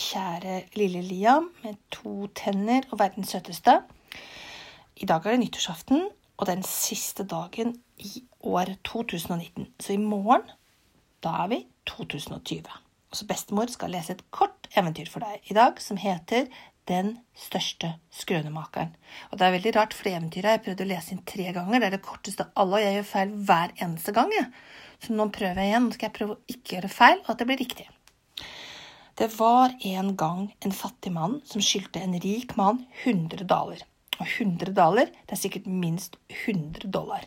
kjære lille Liam med to tenner og verdens søteste. I dag er det nyttårsaften og den siste dagen i år 2019. Så i morgen, da er vi 2020. Så bestemor skal lese et kort eventyr for deg i dag som heter Den største skrønemakeren. Og det er veldig rart, for det eventyret har jeg prøvd å lese inn tre ganger. Det er det korteste av alle, og jeg gjør feil hver eneste gang. Så nå prøver jeg igjen. Nå skal jeg prøve å ikke gjøre feil, og at det blir riktig. Det var en gang en fattig mann som skyldte en rik mann 100 daler. Og 100 daler, det er sikkert minst 100 dollar.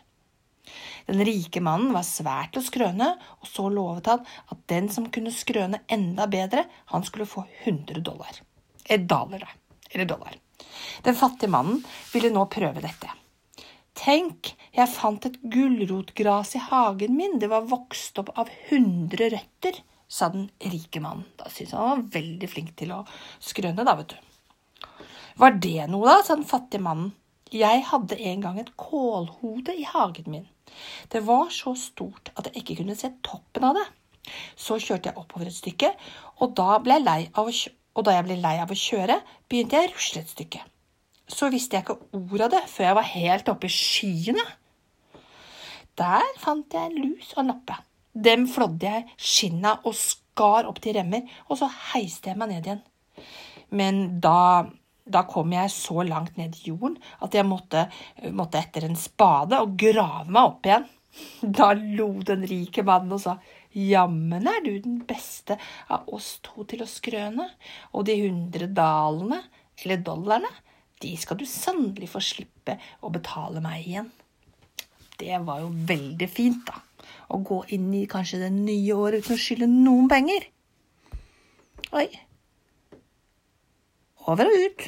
Den rike mannen var svært til å skrøne, og så lovet han at den som kunne skrøne enda bedre, han skulle få 100 dollar. Et daler, da. Eller dollar. Den fattige mannen ville nå prøve dette. Tenk, jeg fant et gulrotgras i hagen min, det var vokst opp av 100 røtter, sa den rike mannen. Da syntes han han var veldig flink til å skrøne, da, vet du. Var det noe, da, sa den fattige mannen. Jeg hadde en gang et kålhode i hagen min. Det var så stort at jeg ikke kunne se toppen av det. Så kjørte jeg oppover et stykke, og da, og da jeg ble lei av å kjøre, begynte jeg å rusle et stykke. Så visste jeg ikke ordet av det før jeg var helt oppe i skyene. Der fant jeg en lus og en lappe. Dem flådde jeg skinna og skar opp til remmer, og så heiste jeg meg ned igjen. Men da da kom jeg så langt ned i jorden at jeg måtte, måtte etter en spade og grave meg opp igjen. Da lo den rike mannen og sa, jammen er du den beste av oss to til å skrøne, og de hundre dalene, eller dollarene, de skal du sannelig få slippe å betale meg igjen. Det var jo veldig fint, da, å gå inn i kanskje det nye året uten å skylde noen penger. Oi. Over og ut.